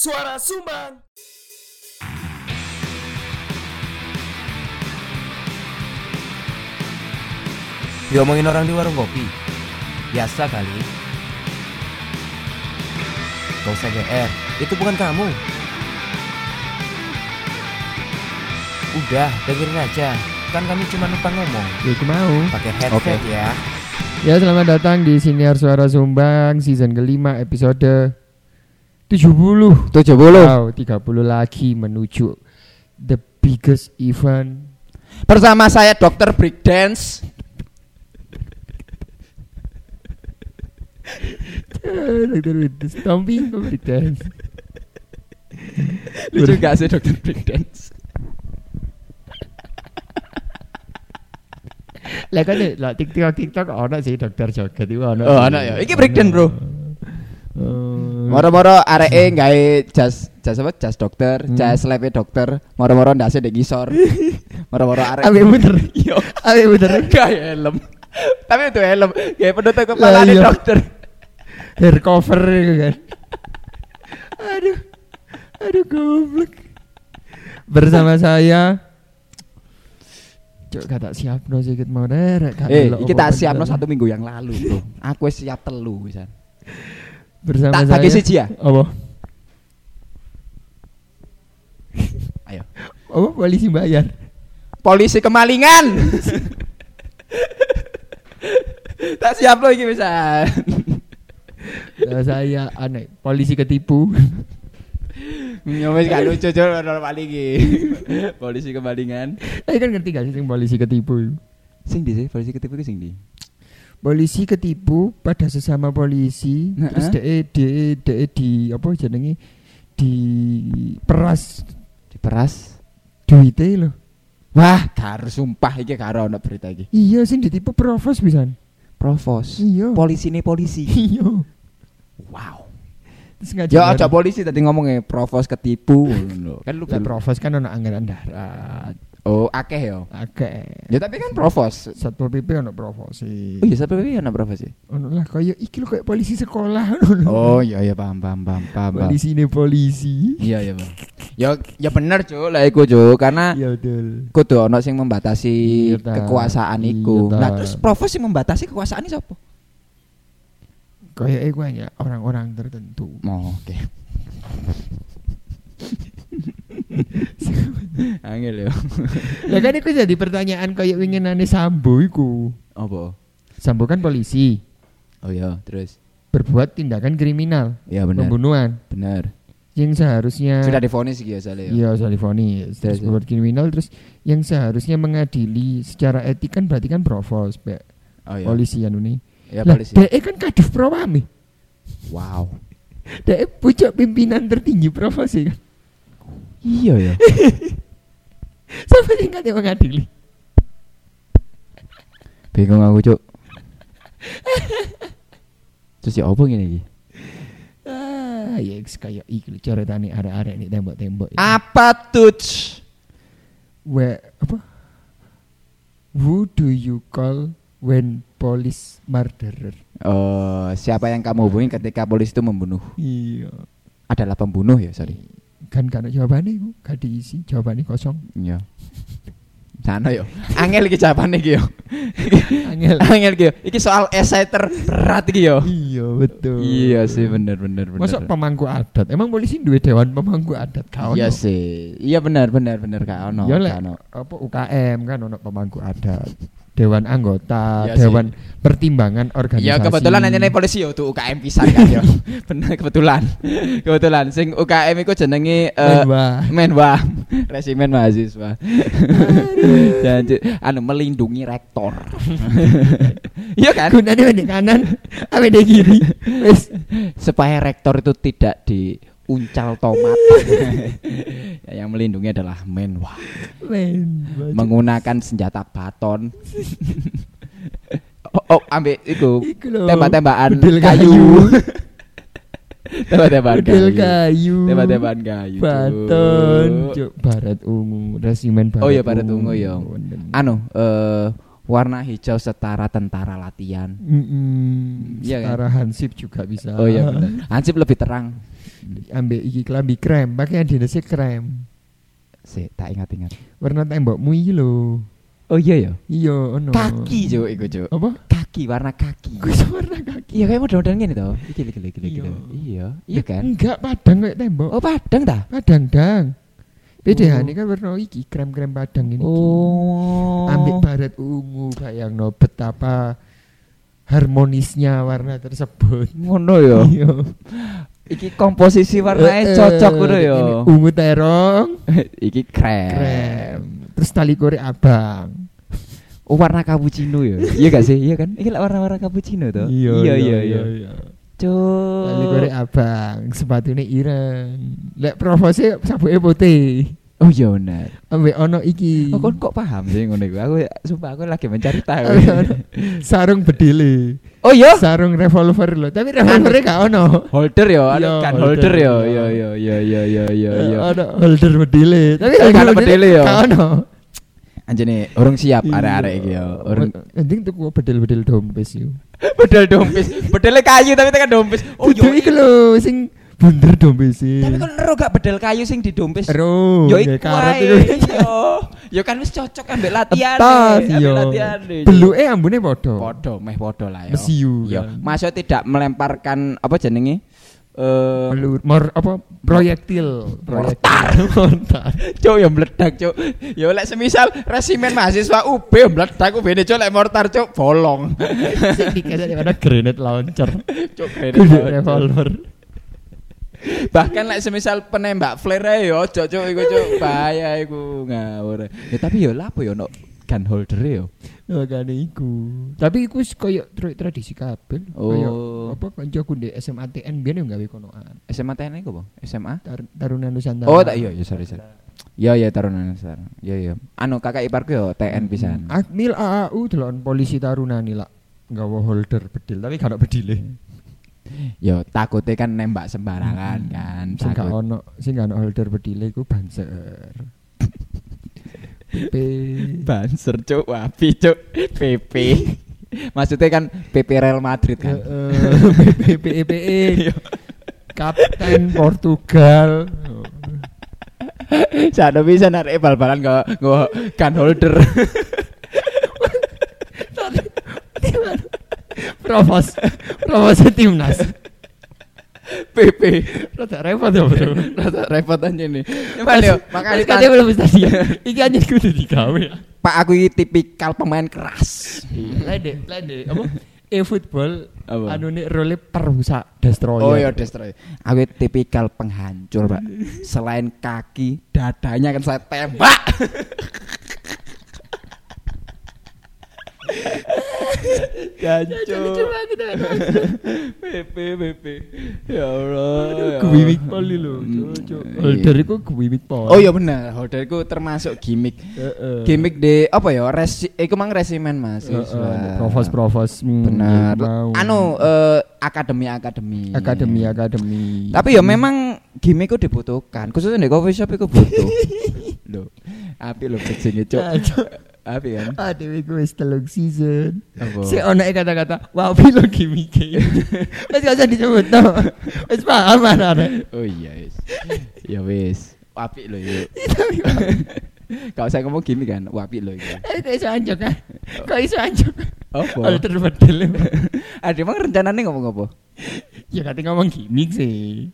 Suara Sumbang. Diomongin orang di warung kopi. Biasa kali. Gak usah GR Itu bukan kamu. Udah dengerin aja. Kan kami cuma numpang ngomong. Ya mau. pakai headset Oke. ya. Ya selamat datang di Siniar Suara Sumbang season kelima episode 70 70 Wow 30 lagi menuju the biggest event. Bersama saya Dokter Breakdance Dokter Winter Stomping Dance Lucu gak sih Dokter Breakdance Lah kan lah TikTok TikTok ono sih dokter joget itu ono. Oh, ono ya. Iki breakdance, Bro. Oh. Moro-moro areke gawe jas jas apa? Jas dokter, Hmm. jas lab dokter. Moro-moro ndase ndek ngisor. Moro-moro arek. Abe muter. Yo, Abe muter. gak helm. Tapi itu helm, kayak penutup kepala Lah, iya. dokter. Hair cover itu kan. aduh. Aduh goblok. Bersama saya Cok kata siap no sedikit mau derek Eh, delok iki apa-apa tak siapno kita. satu minggu yang lalu, Bro. Aku siap telu wisan. Bersama Tak saya bagi siji ya? Apa? Ayo. Apa polisi bayar? Polisi kemalingan. tak siap lo iki wisan. Bersama saya aneh polisi ketipu Ya wis gak lucu cok paling iki. Polisi kemalingan. Eh kan ngerti gak sih sing polisi ketipu itu? Sing di sih polisi ketipu ki sing di. Polisi ketipu pada sesama polisi Heeh. terus de de de di apa jenenge di peras Diperas. duite loh Wah, karo sumpah iki karo ono berita iki. iya sing ditipu provos pisan Provos. iya Polisi nih polisi. iya Wow. Ya aja polisi tadi ngomongnya provos ketipu. Kan lu belum- provos kan ono anggaran darat Oh, akeh yo. akeh Ya tapi kan provos. satpol pp ono provos Oh iya sampai piye ana provos sih? ono lah kaya iki lho kayak polisi sekolah ono. Oh iya iya paham paham paham paham. polisi ini polisi Iya iya, Bang. Ya ya bener, Cuk. Lah iku, Cuk, karena iya betul kudu ono sing membatasi Iya, ta. kekuasaan Iya, iku. ta. Nah, terus provos sing membatasi kekuasaan ini siapa? kayak eh hanya orang-orang tertentu Oh, oke. Angel ya. Ya kan itu jadi pertanyaan kayak winginane Sambo iku. Apa? Sambo kan polisi, Oh iya, terus. berbuat tindakan kriminal, Ya benar. pembunuhan. Benar. Yang seharusnya Sudah divonis iki ya soalnya ya. Iya, Salifoni Terus, terus ya. berbuat kriminal terus yang seharusnya mengadili secara etik kan berarti kan provos, Pak. Oh iya. Polisi anu nih. Ya Lah, polisi. DE kan kadif Propam. Wow. DE pucuk pimpinan tertinggi provos ya kan. Iya ya. Sampai tingkat yang mengadili. Bingung aku, Cuk. Terus ya apa iki? Ah, ya kayak iki lho, coretane arek-arek nih tembok-tembok. Apa tuh? Where apa? Who do you call when police murderer? Oh, siapa yang kamu hubungi ketika polisi itu membunuh? Iya. Adalah pembunuh ya, sorry. Kan karena jawabannya itu gak diisi, jawabannya kosong. Iya. Sana yo. Angel iki jawabane iki yo. Angel. Angel iki yo. Iki soal esai terberat iki yo. iya betul. Iya sih bener bener bener. Masuk pemangku adat. Emang polisi duwe dewan pemangku adat kau? Iya sih. Iya bener bener bener kak ono. Ya lek apa UKM kan ono pemangku adat. Dewan anggota, Iya sih. dewan pertimbangan organisasi. Ya kebetulan nanya polisi yo tuh UKM pisan kan yo. bener kebetulan. kebetulan sing UKM iku jenenge Wah. Menwa Resimen mahasiswa Dan anu melindungi rektor Iya kan Gunanya di kanan, di kiri. Supaya rektor itu tidak diuncal tomat Ya, Yang melindungi adalah Menwa Men. Menggunakan senjata baton Oh, oh ambil itu Iku. Tembak-tembakan kayu Tembak-tembakan kayu kayu. Tembak-tembakan kayu. Baton, Cuk. Barat ungu, resimen barat. Oh iya, barat ungu, ya. Bener. Anu eh warna hijau setara tentara latihan Mm-mm. Iya kan? Setara hansip juga bisa. Oh iya benar. Hansip lebih terang. Ambek iki klambi krem, pakaian dinasnya krem. Sik, tak ingat-ingat. Warna tembokmu iki lho. Oh iya ya. Iya, ono. Kaki, Cuk, iku, Cuk. Apa? Kaki, warna kaki. Gue warna kaki. Iya, kayak model-model ngene to. Iki iki iki iki. Iya. Iya, iya kan? Enggak padang kayak tembok. Oh, padang ta? Padang dang. Beda Oh. ini kan warna iki krem-krem padang ini. Oh. Ambek baret ungu bayangno betapa harmonisnya warna tersebut. ngono ya. Iya. Iki komposisi warnanya Eh, cocok eh, ngono ya. Ungu terong, Iki krem. krem. Terus tali kore abang. Oh, warna cappuccino ya. iya gak sih? Iya kan? Iki warna-warna cappuccino to. iya iya. iya. Tali kore Cuk. abang, sepatune ireng. Lek provose sabuke putih. Oh iya benar. Ambek ono iki. Oh, kon kok paham sih ngono iku? Aku sumpah aku lagi mencari tahu. sarung bedile. Oh iya. Sarung revolver lho, tapi revolvernya gak ono. Holder ya, ada Iya, kan holder, holder ya. iya. Iya iya iya iya iya iya. Ono holder bedile. Tapi Eh, gak ono bedile bedile ya? Gak ono. Anjene urung siap Iya. arek-arek iki ya. Urung Mending tuku bedil-bedil dompes yo. bedel dompes. Bedele kayu tapi tekan dompes. Oh yo. iku lho sing bunder dompes Tapi kan ero gak bedel kayu sing di dompes. Ero, Yo iku karet wae. iku. Yo. Yo kan wis cocok ambek latihan. Tas yo. latihan. Beluke ambune padha. Podo, meh podo lah ya. Mesiu Yo, maksud tidak melemparkan apa jenenge? Eh, Pelur, mor apa proyektil, Mortar. Mortar. cuk yo meledak, cuk. Yo lek semisal resimen mahasiswa UB yo meledak UB cuk lek mortar cuk bolong. Sing dikasih ada grenade launcher. Cuk Kudu revolver. Bahkan lek semisal penembak flare yo ojo cuk iku cuk bahaya iku ngawur. Ya tapi yo lapo yo no gun holder yo. Makane iku. Tapi iku koyo tra- tradisi kabeh. Oh. Koyo apa kancaku di SMA TN biyen yo gawe konoan. SMA TNI kok, Bang? SMA? Tar Taruna Nusantara. Oh, tak iya, iya sorry sorry. Iya iya Taruna Nusantara. Iya iya. Anu kakak iparku yo TN pisan. Akmil AAU delon polisi Taruna nih lah. Nggawa holder bedil tapi gak bedile. Yo takutnya kan nembak sembarangan kan. Sing gak ono sing gak ono holder bedile iku banser. PP Banser cuk, wapi cuk. PP. Maksudnya kan PP Real Madrid kan. PP PPE Kapten Portugal. Sada bisa narik bal-balan gak gak kan holder. Provos Provos timnas. PP. Rada repot ya, Bro. Rada repot aja nih. Cuman yo, makanya Makanya belum stadion. Iki anjir kudu digawe. Pak aku ini tipikal pemain keras. Lede, lede. Apa? E-football Apa? anu nih role perusak destroyer. Oh iya destroy. Aku tipikal penghancur, Pak. Selain kaki, dadanya kan saya tembak. Jancuk. PP PP. Ya Allah. ya Gimmick poli lho. Hmm, Cuk. iya. Holder iku gimmick poli. Oh iya benar, holder iku termasuk gimmick. Heeh. Gimmick di apa ya? Resi, iku mang resimen Mas. Provos-provos. Benar. mau. Anu eh, akademi-akademi. akademi akademi. Tapi ya memang gimmick itu dibutuhkan, khususnya di coffee shop itu butuh. Loh, api lo bridging cuk. Api kan. Aduh, iku wis telung season. Apa? Si ono kata-kata, wah lo gimmick. Wis gak usah disebut no. Wis paham ana. Oh iya wis. ya wis. Api lo yuk. Kau saya ngomong gimmick kan, wapi lo iki. Eh, kok iso anjuk kan? Kok iso anjuk? Apa? Alter bedel. Ada emang rencananya ngomong apa? Ya kate ngomong gimmick sih.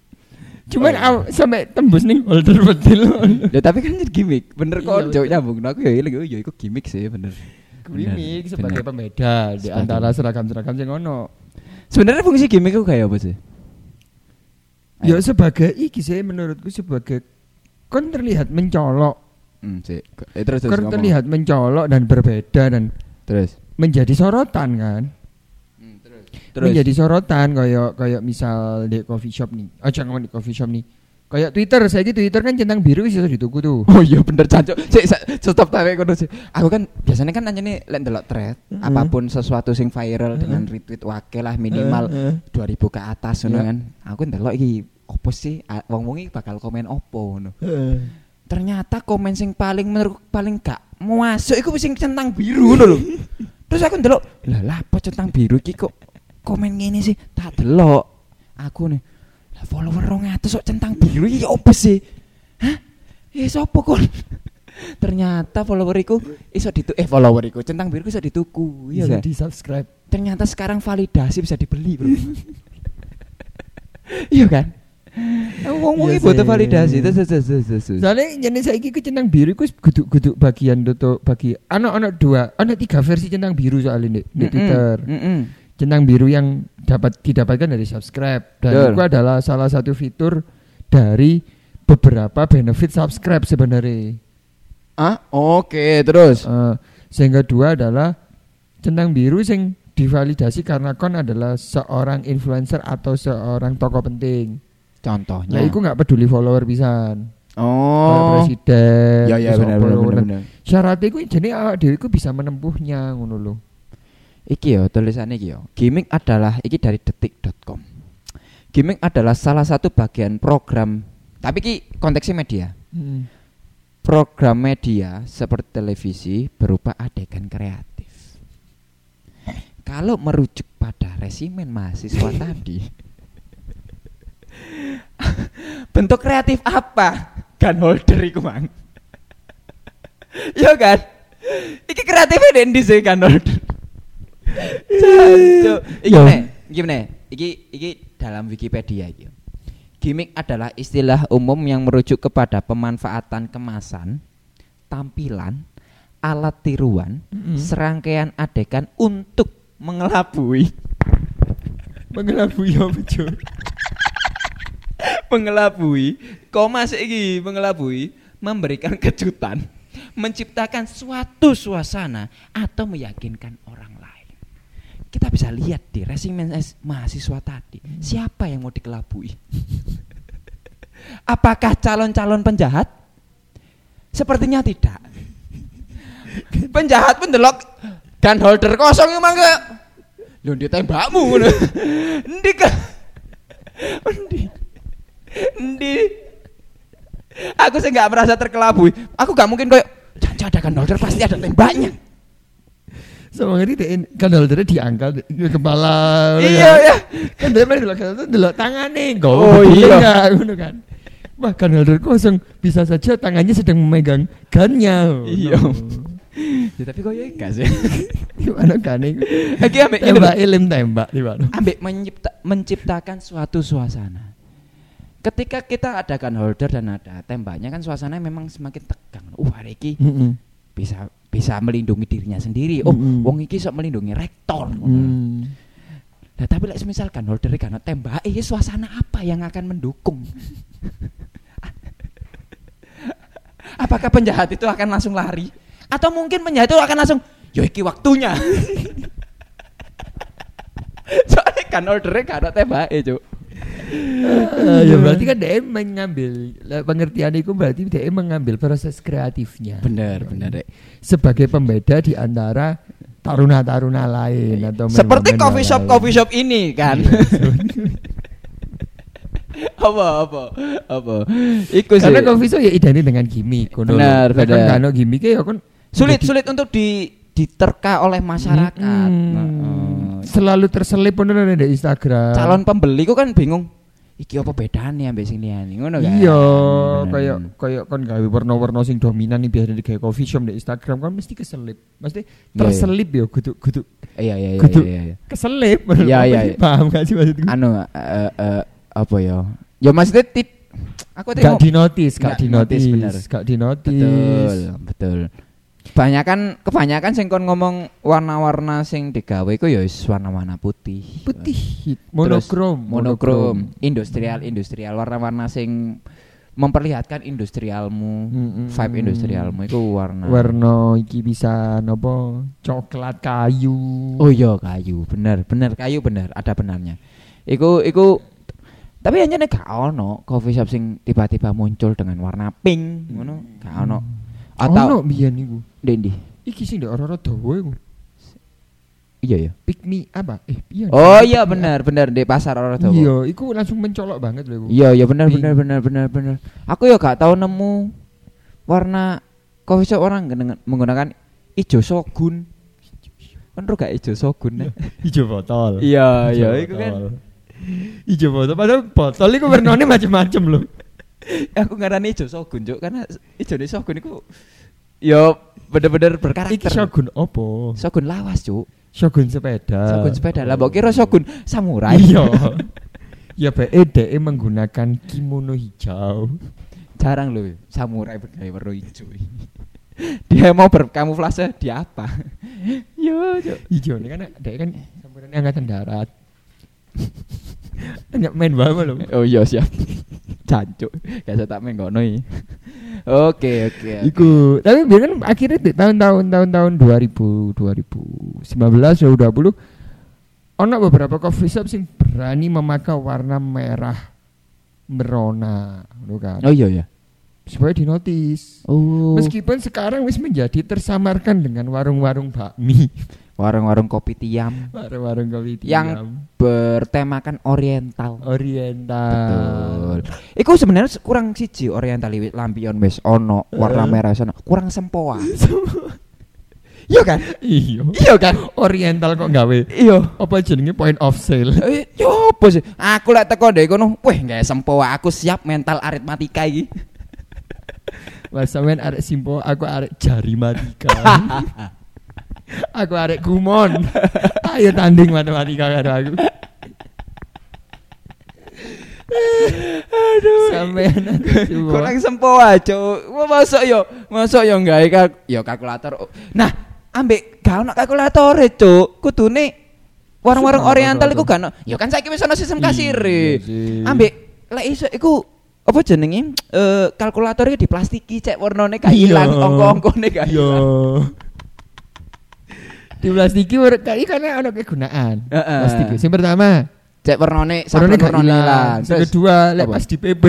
Cuman Oh, iya. aw- sampai tembus nih alter bedel. Ya tapi kan jadi gimmick. Bener Iya, kok betul. jauh nyambung. Nah, aku ya lagi oh iya itu gimmick sih bener. Gimmick sebagai bener. pembeda di antara seragam-seragam yang ono. Sebenarnya fungsi gimmick itu kayak apa sih? Ya sebagai iki sih menurutku sebagai kon terlihat mencolok, Hmm, sih. Eh, terus terus kon ngomong. terlihat mencolok dan berbeda dan Terus. menjadi sorotan kan. Hmm, terus. Menjadi sorotan kayak kayak misal di coffee shop nih. Aja ngomong di coffee shop nih. Kayak Twitter, saya Twitter kan centang biru bisa dituku tuh. Oh iya bener cancuk. Sik stop tarik kono sih. Aku kan biasanya kan anjene lek ndelok thread, Heeh. apa pun sesuatu sing viral Heeh. dengan retweet wake lah minimal Heeh. 2000 ke atas ngono Iya. kan. Aku ndelok iki opo sih A- wong-wong iki bakal komen opo ngono. Heeh. Ternyata komen sing paling menurut paling gak masuk iku sing centang biru ngono lho. Terus aku ndelok, lah lah apa centang biru iki kok komen ngene sih? Tak delok. Aku nih Lah follower 200 kok centang biru iki opo sih? Hah? Eh sopo kon? Ternyata followeriku iso ditu eh followeriku centang biru iso dituku. Iya Bisa kan? di subscribe. Ternyata sekarang validasi bisa dibeli, Bro. iya kan? Wong-wong Iya iki butuh validasi. Terus terus terus. Soalnya jenis saiki ku centang biru ku guduk-guduk bagian tutup bagi ana ana dua, ana tiga versi centang biru soalnya di, di Twitter. Centang biru yang dapat didapatkan dari subscribe dan Betul. itu adalah salah satu fitur dari beberapa benefit subscribe sebenarnya. Ah, oke, terus. Eh, sehingga dua adalah centang biru sing divalidasi karena kon adalah seorang influencer atau seorang tokoh penting. Contohnya. Nah, itu nggak peduli follower pisan. Kayak oh. presiden. Ya ya benar benar benar. Syaratnya itu jadi awak dhewe iku bisa menempuhnya ngono lho. Iki yo tulisannya iki yo. Gimmick adalah iki dari detik.com. Gimmick adalah salah satu bagian program tapi ki konteksnya media. Program media seperti televisi berupa adegan kreatif. Kalau merujuk pada resimen mahasiswa tadi, bentuk kreatif apa? Gun holder iku mang. Iya kan? Iki kreatifnya dendi sih gun holder. Iki meneh, iki meneh. Iki iki dalam Wikipedia iki. Gimmick adalah istilah umum yang merujuk kepada pemanfaatan kemasan, tampilan, alat tiruan, Mm-mm. serangkaian adegan untuk mengelabui, Mengelabui apa Cuk? mengelabui, koma iki mengelabui, memberikan kejutan, menciptakan suatu suasana atau meyakinkan orang. Kita bisa lihat di resimen es- mahasiswa tadi, siapa yang mau dikelabui? Apakah calon-calon penjahat? Sepertinya tidak. Penjahat pun delok gun holder kosong emang ke Lho ditembakmu ngono. Endi ka? Endi? Endi? Aku sih nggak merasa terkelabui. Aku nggak mungkin kayak janji ada gun holder pasti ada tembaknya. Sama ngerti deh kan holdernya diangkat ke kepala. ngono Iya kan. ya. Kan dia main delok itu delok tangane kok. Oh, iya. enggak, ngono kan. Wah, kan holder kosong bisa saja tangannya sedang memegang gunnya. Iya. Ya tapi kok ya enggak sih. Gimana kan ini? Iki ambek ini Tembak ilim tembak di mana? ambek mencipta- menciptakan suatu suasana. Ketika kita adakan holder dan ada tembaknya kan suasananya memang semakin tegang. Uh, hari ini Heeh. bisa bisa melindungi dirinya sendiri. Oh, Mm-mm. wong iki sok melindungi rektor. Hmm. Nah, tapi like, misalkan holder kan tembak, eh suasana apa yang akan mendukung? Apakah penjahat itu akan langsung lari? Atau mungkin penjahat itu akan langsung, yo iki waktunya. Soalnya kan ordernya gak ada tembak Cuk. Ah, ya berarti kan dia mengambil pengertian itu berarti dia mengambil proses kreatifnya Bener, bener, Rek. sebagai pembeda di antara taruna-taruna lain atau Seperti coffee shop lain. coffee shop ini kan. apa apa apa iku sih Karena coffee shop ya identik dengan gimmick. Benar, kan benar. nggak ono gimmick ya kan sulit sulit untuk di diterka oleh masyarakat Mm-mm. Heeh. Selalu terselip bener di Instagram. calon pembeli ku kan bingung iki apa bedanya ambek sing liyane ngono kan Iya, Bener. kayak kayak kan gawe warna-warna sing dominan nih biasa di kayak coffee shop di Instagram kan mesti keselip. Mesti Iya, terselip ya kudu kudu iya iya iya iya, iya. keselip. Iya, iya, iya. Paham gak sih maksudku? anu eh, eh, apa ya ya maksudnya tit aku Gak tengok gak di notice, bener. gak di notice. betul betul kebanyakan kebanyakan sing kon ngomong warna-warna sing digawe iku ya wis warna-warna putih. Putih, monokrom, monokrom. industrial industrial. Warna-warna sing memperlihatkan industrialmu Mm-mm. vibe industrialmu itu warna. Warna iki bisa nopo? Coklat kayu. oh iya kayu. Bener bener. Kayu bener ada benarnya. Iku iku tapi hanya nek gak ono coffee shop sing tiba-tiba muncul dengan warna pink ngono. Gak ono Ono atau biyen iku. Dendi Iki sing ndek ora-ora dawa iku. iya ya Pick me apa? Eh, iya. oh iya me bener bener di pasar apa? tua Iya, iku langsung mencolok banget lho iku. iya iya bener Pink. bener bener bener bener aku ya gak tahu nemu warna coffee shop orang menggunakan ijo shogun kan gak ijo shogun ya? Hijau botol. iya iya itu kan. Ijo botol padahal botol iku warnane macem-macem lho. aku ngarani ijo Shogun, Cuk, karena ijo Shogun iku yo bener-bener Iki berkarakter. Shogun opo? Shogun lawas, Cuk. Shogun sepeda. Shogun sepeda. Lah mbok kira Shogun samurai. Iya. ya be DE menggunakan kimono hijau. Jarang loh samurai bergaya warna hijau. Dia mau berkamuflase di apa? Yo, Cuk. Hijau ini kan DE kan sampurannya angkatan darat. Main bawa loh. Oh iya siap. Cancuk. Gak tak main ngono iki. Oke, oke. Iku, tapi biar kan akhirnya di tahun-tahun tahun-tahun 2000 2019 2020 ono beberapa coffee shop sing berani memakai warna merah merona, ngono kan. Oh iya ya. Supaya dinotis. Oh. Meskipun sekarang wis menjadi tersamarkan dengan warung-warung bakmi, warung-warung kopi tiam warung-warung kopi Yang tiam, bertemakan oriental. oriental. Betul. Iku sebenarnya kurang siji oriental lampion wis ono warna Eh. merah sana. Kurang sempoa. Iya kan? Iya. Iya kan? Oriental kok gawe Iya. apa jenenge point of sale. Eh, yo apa sih? Aku lek teko ndek kono, weh gak sempoa, aku siap mental aritmatika iki. Mas sampean arek simpo, aku arek jari matika. aku arek kumon. Ayo tanding matematika karo aku. Aduh. Sampean. Kurang sempoa, Cuk. Wah, Masuk yo, masuk yo gawe kal yo kalkulator. Nah, ambek gak ono kalkulator, Cuk. Kudune warung-warung oriental iku gak ono. Ya kan saiki wis ono sistem Iya kasire. sih. Ambek lek iso iku apa jenenge eh kalkulator iki diplastiki cek warnane gak Iya. ilang angka-angkane gak Yo. ilang. Di plastiki wer kayak karena ono kegunaan. Heeh. Plastik. Yang pertama, Cek warnane gak warnane ilang. ilang. Yang kedua, lek apa? pas di PP,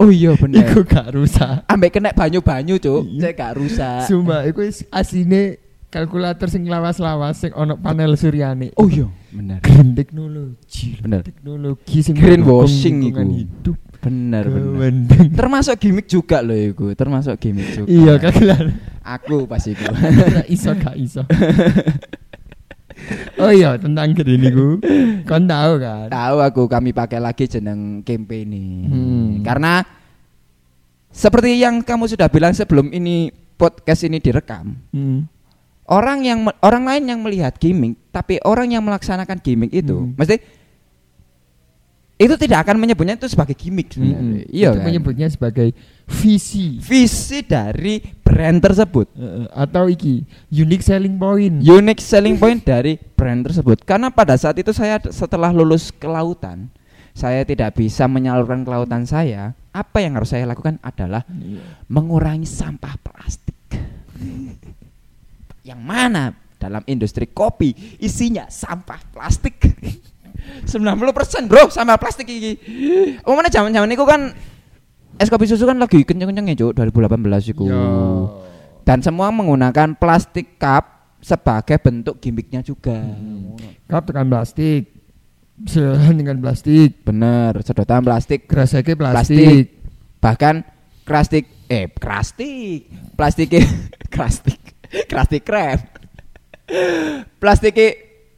Oh iya bener. iku gak rusak. Ambek kena banyu-banyu, Cuk. Iya. Cek gak rusak. Iku wis asine kalkulator sing lawas-lawas sing ono panel suryane. Oh iya, bener. green teknologi. Bener. Teknologi sing Green washing iku. hidup. Bener, bener. Termasuk gimmick juga loh iku, termasuk gimmick juga. Iya, kagelan. Aku pas iku. Gak iso gak iso. Oh iya tentang green iku. Kon tahu kan? Tahu aku kami pakai lagi jeneng campaign ini. Hmm. Karena seperti yang kamu sudah bilang sebelum ini podcast ini direkam, Hmm. orang yang orang lain yang melihat gimmick, tapi orang yang melaksanakan gimmick itu, Hmm. mesti itu tidak akan menyebutnya itu sebagai gimmick sebenarnya. Mm-mm. Iya Itu kan? menyebutnya sebagai visi Visi dari brand tersebut. Eh, atau iki unique selling point. unique selling point dari brand tersebut. Karena pada saat itu saya setelah lulus kelautan, saya tidak bisa menyalurkan kelautan saya. Apa yang harus saya lakukan adalah Iya. mengurangi sampah plastik. yang mana dalam industri kopi isinya sampah plastik. 90% bro sampah plastik iki. Oh mana zaman-zaman itu kan es kopi susu kan lagi kenceng-kencengnya Cuk 2018 itu. Yo. Dan semua menggunakan plastik cup sebagai bentuk gimmicknya juga. Hmm. Kap tekan plastik. Sedotan dengan plastik. Bener, sedotan plastik, Kreseke Plastik. plastik. bahkan plastik eh plastik, plastik plastik, plastik krem. Plastik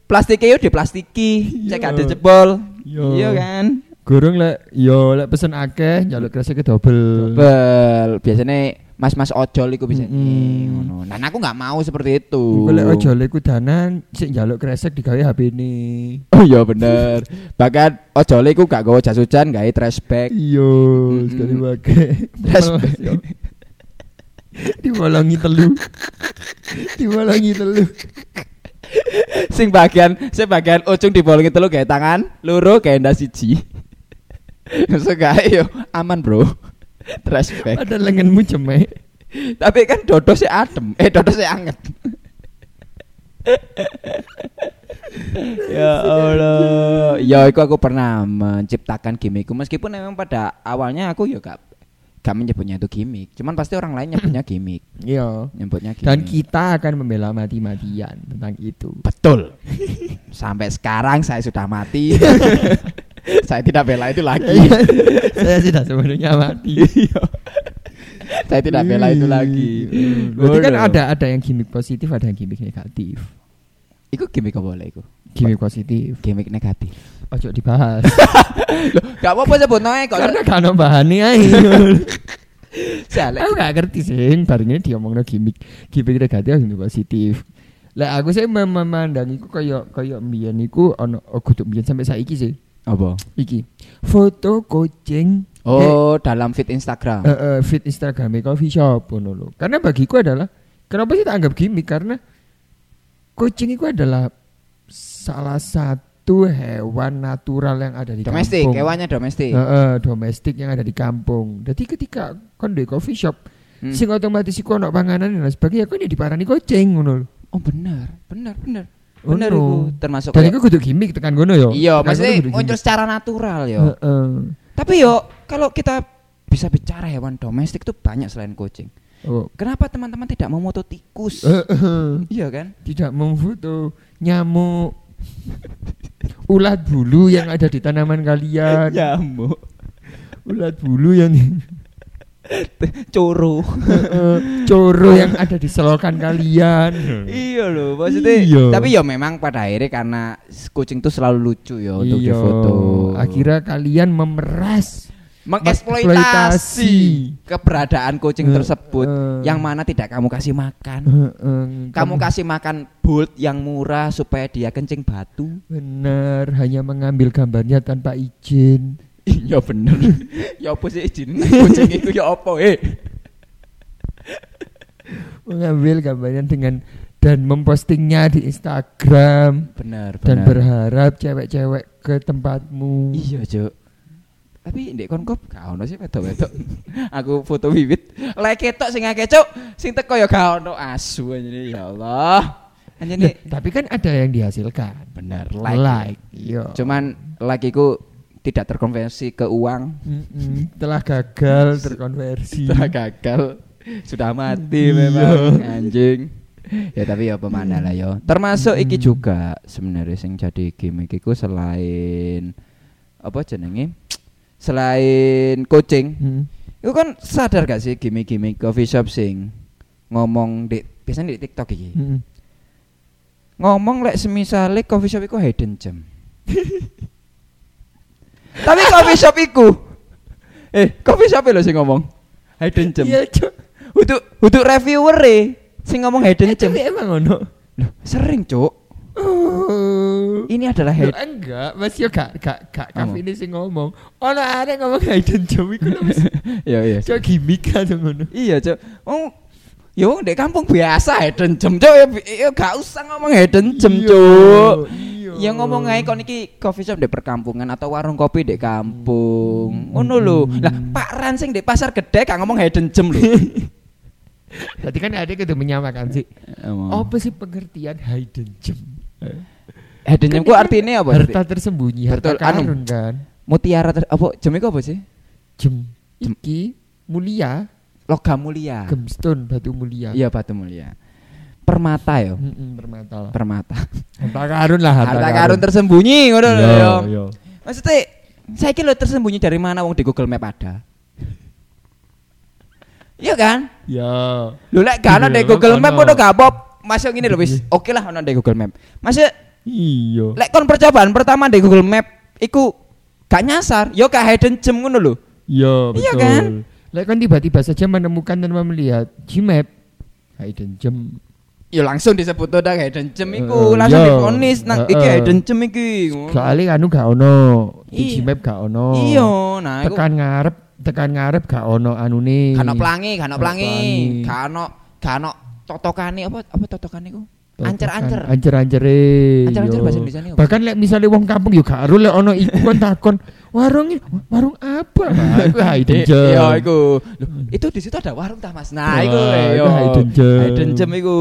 plastik yo diplastiki, cek Iya. ada jebol. Iya. Iya kan? Gurung lek yo lek pesen akeh njaluk kreseke double. Bel, biasanya mas-mas ojol iku bisa ngono. Nah, aku nggak mau seperti itu. Iku lek ojo lek kudanan sik njaluk kresek digawe HP ini. Oh iya bener. Bahkan ojol iku gak gawa jas hujan, gawe trash bag. Iyo, Mm-mm. sekali pakai. Trash bag. yo. Dibolongi telu. Dibolongi telu. Sing bagian sing bagian ujung dibolongin telu kayak tangan loro kayak ndas siji. Seenggaknya yo aman bro. Trash bag Padahal lenganmu cemek. tapi kan dodo sih adem. Eh dodo sih anget. Ya Allah. Ya itu aku pernah menciptakan gimmickku meskipun memang pada awalnya aku ya gak gak menyebutnya itu gimmick cuman pasti orang lain nyebutnya gimmick Iya. nyebutnya gimmick Dan kita akan membela mati-matian tentang itu. Betul. Sampai sekarang saya sudah mati. saya tidak bela itu lagi. Saya sudah sebenarnya mati. saya tidak bela itu lagi. Berarti kan ada ada yang gimmick positif, ada yang gimmick negatif. Iku gimmick apa lah iku? Gimmick positif. Gimmick negatif. Ojo dibahas. Gak apa-apa sebut noe kok. Karena kan bahane ae. Jalek. Aku gak ngerti sih, barengnya dia ngomongnya gimmick, gimmick negatif, gimmick positif. Lah aku sih mem- memandang iku kaya kaya mbiyen iku ono oh, kudu mbiyen sampai saiki sih. Apa? Iki foto kucing Oh, dalam feed Instagram. eh, eh, feed Instagram coffee shop ngono lho. Karena bagiku adalah kenapa sih tak anggap gimmick karena kucing itu adalah salah satu hewan natural yang ada di domestik, kampung. hewannya domestik. Heeh, domestik yang ada di kampung. Jadi ketika kon di coffee shop, Hmm. sing otomatis iku ono panganan dan lain sebagainya, kon ya diparani kucing ngono. Oh benar, benar, benar. Oh, Benar no. iku termasuk Dan itu kudu gimmick tekan ngono yo. Iya, maksudnya muncul secara natural yo. Heeh. Tapi yo kalau kita bisa bicara hewan domestik itu banyak selain kucing. Oh. Kenapa teman-teman tidak memoto tikus? Heeh. Iya kan? Tidak memfoto nyamuk ulat bulu yang ada di tanaman kalian. Nyamuk, Ulat bulu yang. Heeh, coro yang ada di selokan kalian. iya loh, maksudnya. Iya. Tapi ya memang pada akhirnya karena kucing itu selalu lucu ya untuk Iya, difoto. Akhirnya kalian memeras mengeksploitasi keberadaan kucing Eh, tersebut eh. yang mana tidak kamu kasih makan. Heeh, Kamu kasih makan bolt yang murah supaya dia kencing batu. benar hanya mengambil gambarnya tanpa izin. Iya bener. ya apa sih izin kucing itu ya apa eh? Mengambil gambarnya dengan dan mempostingnya di Instagram Bener dan bener. berharap cewek-cewek ke tempatmu. Iya, Cuk. Tapi ndek konkop gak ono sih wedok-wedok. Aku foto wiwit, lek ketok sing akeh, Cuk. Sing teko ya gak ono asu anjene ya Allah. Anjene tapi kan ada yang dihasilkan. bener Like, like. iya. Cuman like iku tidak terkonversi ke uang. Mm-mm, telah gagal terkonversi. Setelah gagal sudah mati Iya. memang anjing. Ya tapi ya pemana lah yo. Termasuk iki juga sebenarnya sing jadi gimmick iku selain apa jenenge? Selain kucing, Hmm. itu kan sadar gak sih gimmick-gimmick coffee shop sing ngomong di biasanya di TikTok iki. Mm-mm. Ngomong lek semisale coffee shop iku hidden gem. tapi coffee shop iku eh coffee shop lho sing ngomong hidden gem. Iya, Cuk. Untuk untuk reviewer e sing ngomong hidden Eh, gem. emang ono. Loh, sering, Cuk. Ini adalah Loh, hidden enggak, Mas yo gak gak gak ini sing ngomong. Ono arek ngomong hidden gem iku lho, Mas. Iya, iya. Cok gimmick kan ngono. Iya, Cuk. Oh, wong di kampung biasa hidden gem, Cuk. Ya, ya gak usah ngomong Iya, Cuk. Iya. Ya ngomong aja kon iki coffee shop di perkampungan atau warung kopi di kampung. Ngono lho. Lah Pak Ransing di pasar gede gak ngomong hidden gem lho. Berarti kan ada kudu menyamakan sih. Oh. Apa sih pengertian hidden gem? Hidden gem ku artinya apa? Harta tersembunyi, harta Betul, anu. karun kan. Mutiara ter- apa iku apa sih? Gem. Gem. Iki mulia, Logam mulia. gemstone batu mulia. Iya batu mulia. Permata ya. Permata lah. Permata. Harta karun lah, harta, Harta karun tersembunyi ngono lho. Iya, ya. iya. Maksudnya saya kira tersembunyi dari mana wong di Google Map ada. Iya kan? Ya. Lho lek gak ana Iya, di Google Map ono. ngono gak apa. Masuk ngene lho wis. Oke lah ana di Google Map. Masuk Iya. lek kon percobaan pertama di Google Map iku gak nyasar, yo gak hidden gem ngono lho. Iya, betul. Iya kan? Lek kan tiba-tiba saja menemukan dan melihat Gmap hidden gem. Yo langsung disebut udah hidden gem Eh, iku, langsung iya. difonis nang Eh, iki eh. hidden gem iki. Soalnya anu gak ono, di Iya. Gmap gak ono. Iya, nah iku Tekan ngarep, tekan ngarep gak ono anune. Gak ono pelangi, gak ono pelangi. Gak ono gak ono totokane apa apa totokane iku? Ancer-ancer. Ancer-ancere. Ancer-ancer yo. bahasa Indonesianya apa? Bahkan lek misalnya wong kampung yo gak ero lek ono iku kan takon, warung warung apa? Gem. Iya, iku. Loh, itu di situ ada warung ta, Mas? Nah, iku itu yo. hidden gem. Hidden gem iku.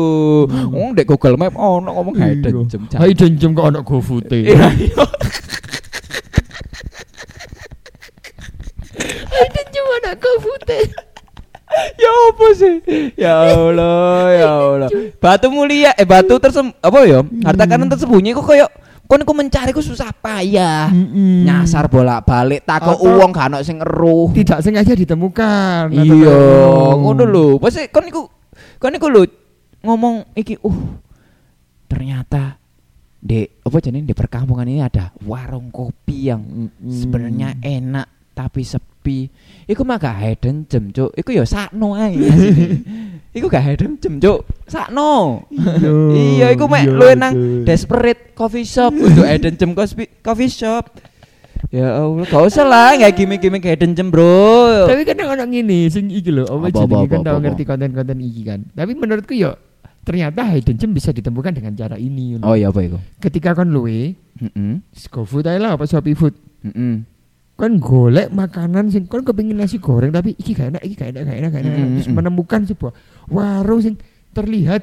Wong di Google Map ono ngomong hidden Iya. gem. Cak. Hidden gem kok ono GoFood. Iya, iya. Hidden gem ono GoFood. Ya apa sih? Ya Allah, ya Allah. Batu mulia eh batu tersem apa ya? Harta karun tersembunyi kok koyo kon ku mencari ku susah payah. Nyasar bolak-balik takok Atau- uang gak ono sing eruh. Tidak sengaja ditemukan. Iya, kayak ngono lho. Pasti kon iku kon iku lho ngomong iki uh ternyata di apa jenenge di perkampungan ini ada warung kopi yang Mm-mm. sebenarnya enak tapi sepi. Iku mah gak hidden gem, Cuk. Iku ya sakno ae. iku gak hidden gem, Cuk. Sakno. iya, iku mek iya, lu nang betul. desperate coffee shop untuk hidden gem coffee shop. Ya Allah, gak usah lah, gak gimmick-gimmick hidden gem, Bro. Tapi kadang orang ini sing iki lho, apa jenenge kan tau ngerti konten-konten iki kan. Tapi menurutku yo ternyata hidden gem bisa ditemukan dengan cara ini. Oh iya apa iku? Ketika kon luwe, Heeh. GoFood ae lah apa Shopee Food. Heeh. Kon golek makanan sing kon kepengin nasi goreng tapi iki gak enak, iki gak enak, gak enak, gak enak. Mm, Terus mm, mm. menemukan sebuah warung sing terlihat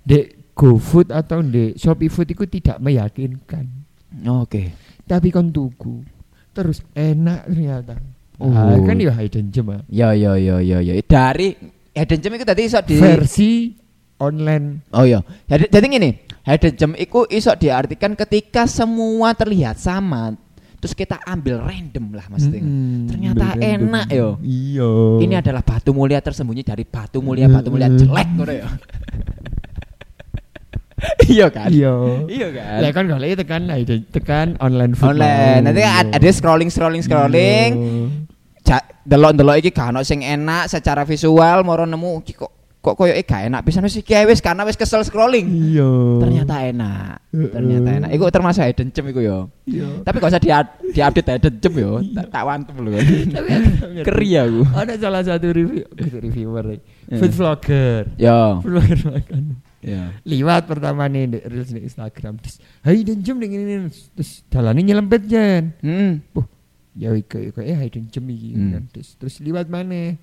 di GoFood atau di Shopee Food itu tidak meyakinkan. Oke. Tapi kon tuku terus enak ternyata. Oh. Ah, kan ya hidden gem ah. Ya ya ya ya ya. Dari hidden gem itu tadi iso di versi online Oh iya. Jadi jadi gini, hidden gem itu iso diartikan ketika semua terlihat sama, terus kita ambil random lah mesti. Mm-mm, Ternyata enak yo. Iya. Ini adalah batu mulia tersembunyi dari batu mulia batu mulia jelek ngono ya. iya kan? Iya. Iya kan? Lah kan golek tekan lah itu tekan online food. Online. mau. Nanti kan ad- ada scrolling scrolling scrolling. Iya. Ja, delok-delok iki gak ono sing enak secara visual, moro nemu iki kok kok koyo gak enak. Bisa wis iki ae wis karena wis kesel scrolling. Iya. Ternyata enak. Ternyata enak. Iku termasuk hidden gem iku yo. Iya. Tapi gak usah di di-update hidden gem yo. Tak, tak wantem lho. Keri aku. Ada salah satu review gitu, reviewer nih. Eh. Food vlogger. Yo. Food vlogger makan. Ya. Liwat pertama nih di reels di Instagram. Terus, "Hai dan jam ning ini." Terus dalane nyelempet jen. Hmm. ya iku iku eh hidden gem iki Hmm. kan terus terus liwat mana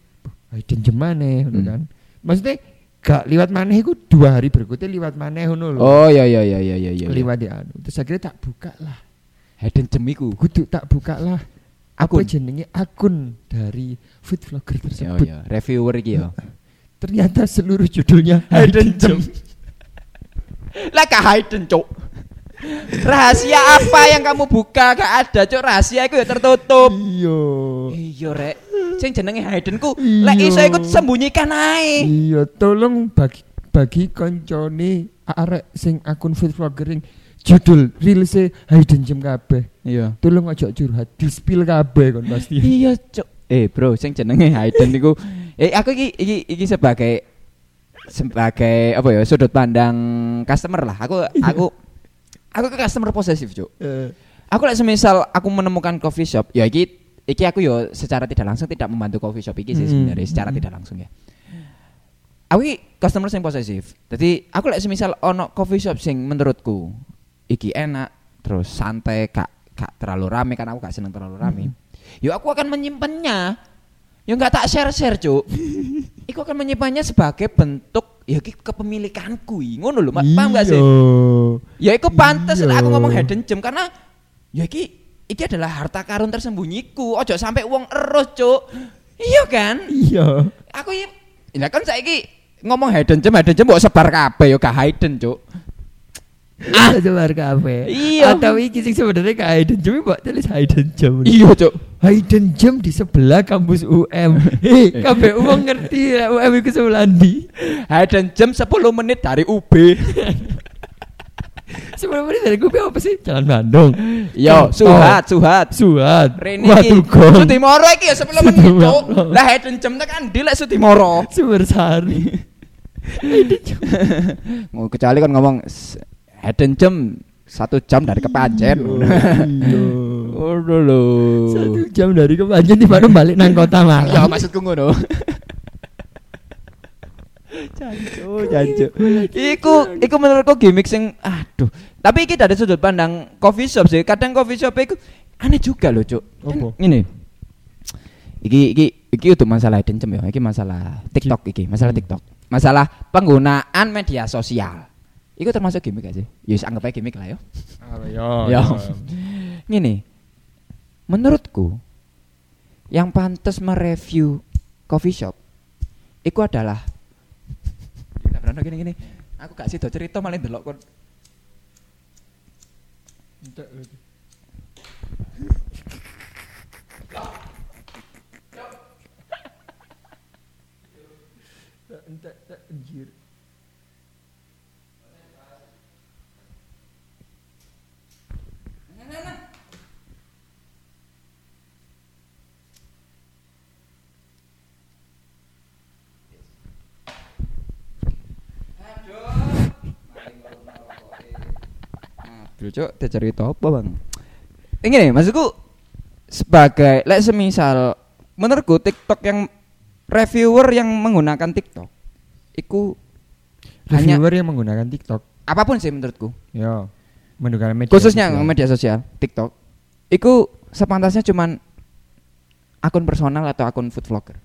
hidden gem mana ngono Hmm. kan maksudnya gak liwat mana iku dua hari berikutnya liwat mana ngono lho Oh ya ya ya ya ya ya. liwat ya anu terus akhirnya tak buka lah hidden gem iku. kudu tak buka lah Akun? apa jenenge akun dari food vlogger Ya tersebut ya, reviewer iki yo. ternyata seluruh judulnya Hidden gem. Lah gak hidden, Cuk. Rahasia apa yang kamu buka gak ada, Cuk. Rahasia iku ya tertutup. iya Iya, Rek. Sing jenenge hidden ku Iya. lek iso ikut sembunyikan ae. iya tolong bagi bagi koncone arek sing akun food vlogger yang judul reelse hidden gem kabeh Iya. tolong ojo curhat di spill kabeh kon pasti Iya, Cuk. Eh, Bro, sing jenenge hidden niku eh aku iki iki iki sebagai sebagai apa ya sudut pandang customer lah. Aku aku aku ke customer posesif, Cuk. Eh, Aku lek semisal aku menemukan coffee shop, ya iki iki aku yo secara tidak langsung tidak membantu coffee shop iki sih Hmm. sebenarnya secara tidak langsung ya. Aku customer sing posesif. Jadi aku lek semisal ono coffee shop sing menurutku iki enak, terus santai, gak gak terlalu rame kan aku gak seneng terlalu rame. Yo aku akan menyimpannya. Yo nggak tak share-share, Cuk. Iku akan menyimpannya sebagai bentuk ya iki kepemilikanku. Ngono lho, paham gak sih? iya. Ya iku pantes Iya. lah aku ngomong hidden gem karena ya iki iki adalah harta karun tersembunyiku. Ojo sampai uang eros, Cuk. Iya kan? iya Aku ya Lah kan saiki ngomong hidden gem, hidden gem mbok sebar kabeh ya gak hidden, Cuk. ah sebar kabeh Iya. atau iki sing sebenarnya gak hidden gem mbok tulis hidden gem Iya, Cuk. Hidden gem di sebelah kampus UM eh kabeh wong ngerti lah UM iku sebelah ndi? Hidden gem 10 menit dari UB. sebelum ini dari gue apa sih? Jalan Bandung. Yo, suhat, suhat. Suat Rene iki. Sudimoro iki ya 10 menit, Cuk. Lah hidden gem tekan ndi lek Sudimoro. Sumber Sari. Hidden gem Mau kecuali kan ngomong hidden gem satu jam dari kepanjen. iya Udah lho. satu jam dari kepanjen di mana balik nang kota Ya Malang maksudku ngono. Jancu, jancu. Iku, iku menurutku gimmick sing aduh. Tapi iki dari sudut pandang coffee shop sih. Kadang coffee shop iku aneh juga loh, Cuk. Kan Apa? Ini. Iki iki iki untuk masalah hidden gem ya. Iki masalah TikTok iki, masalah Hmm. TikTok. Masalah penggunaan media sosial. Iku termasuk gimmick gak sih? Ya wis anggap aja gimmick lah ya. ya Ya. Menurutku yang pantas mereview coffee shop itu adalah gini gini. Aku gak sido cerita malah delok kon. Cok, cerita apa, Bang? Ini nih, maksudku sebagai lek semisal menurutku TikTok yang reviewer yang menggunakan TikTok iku hanya Reviewer yang menggunakan TikTok. apa pun sih menurutku. Ya, menggunakan media Khususnya sosial. media sosial, TikTok. Iku sepantasnya cuman akun personal atau akun food vlogger.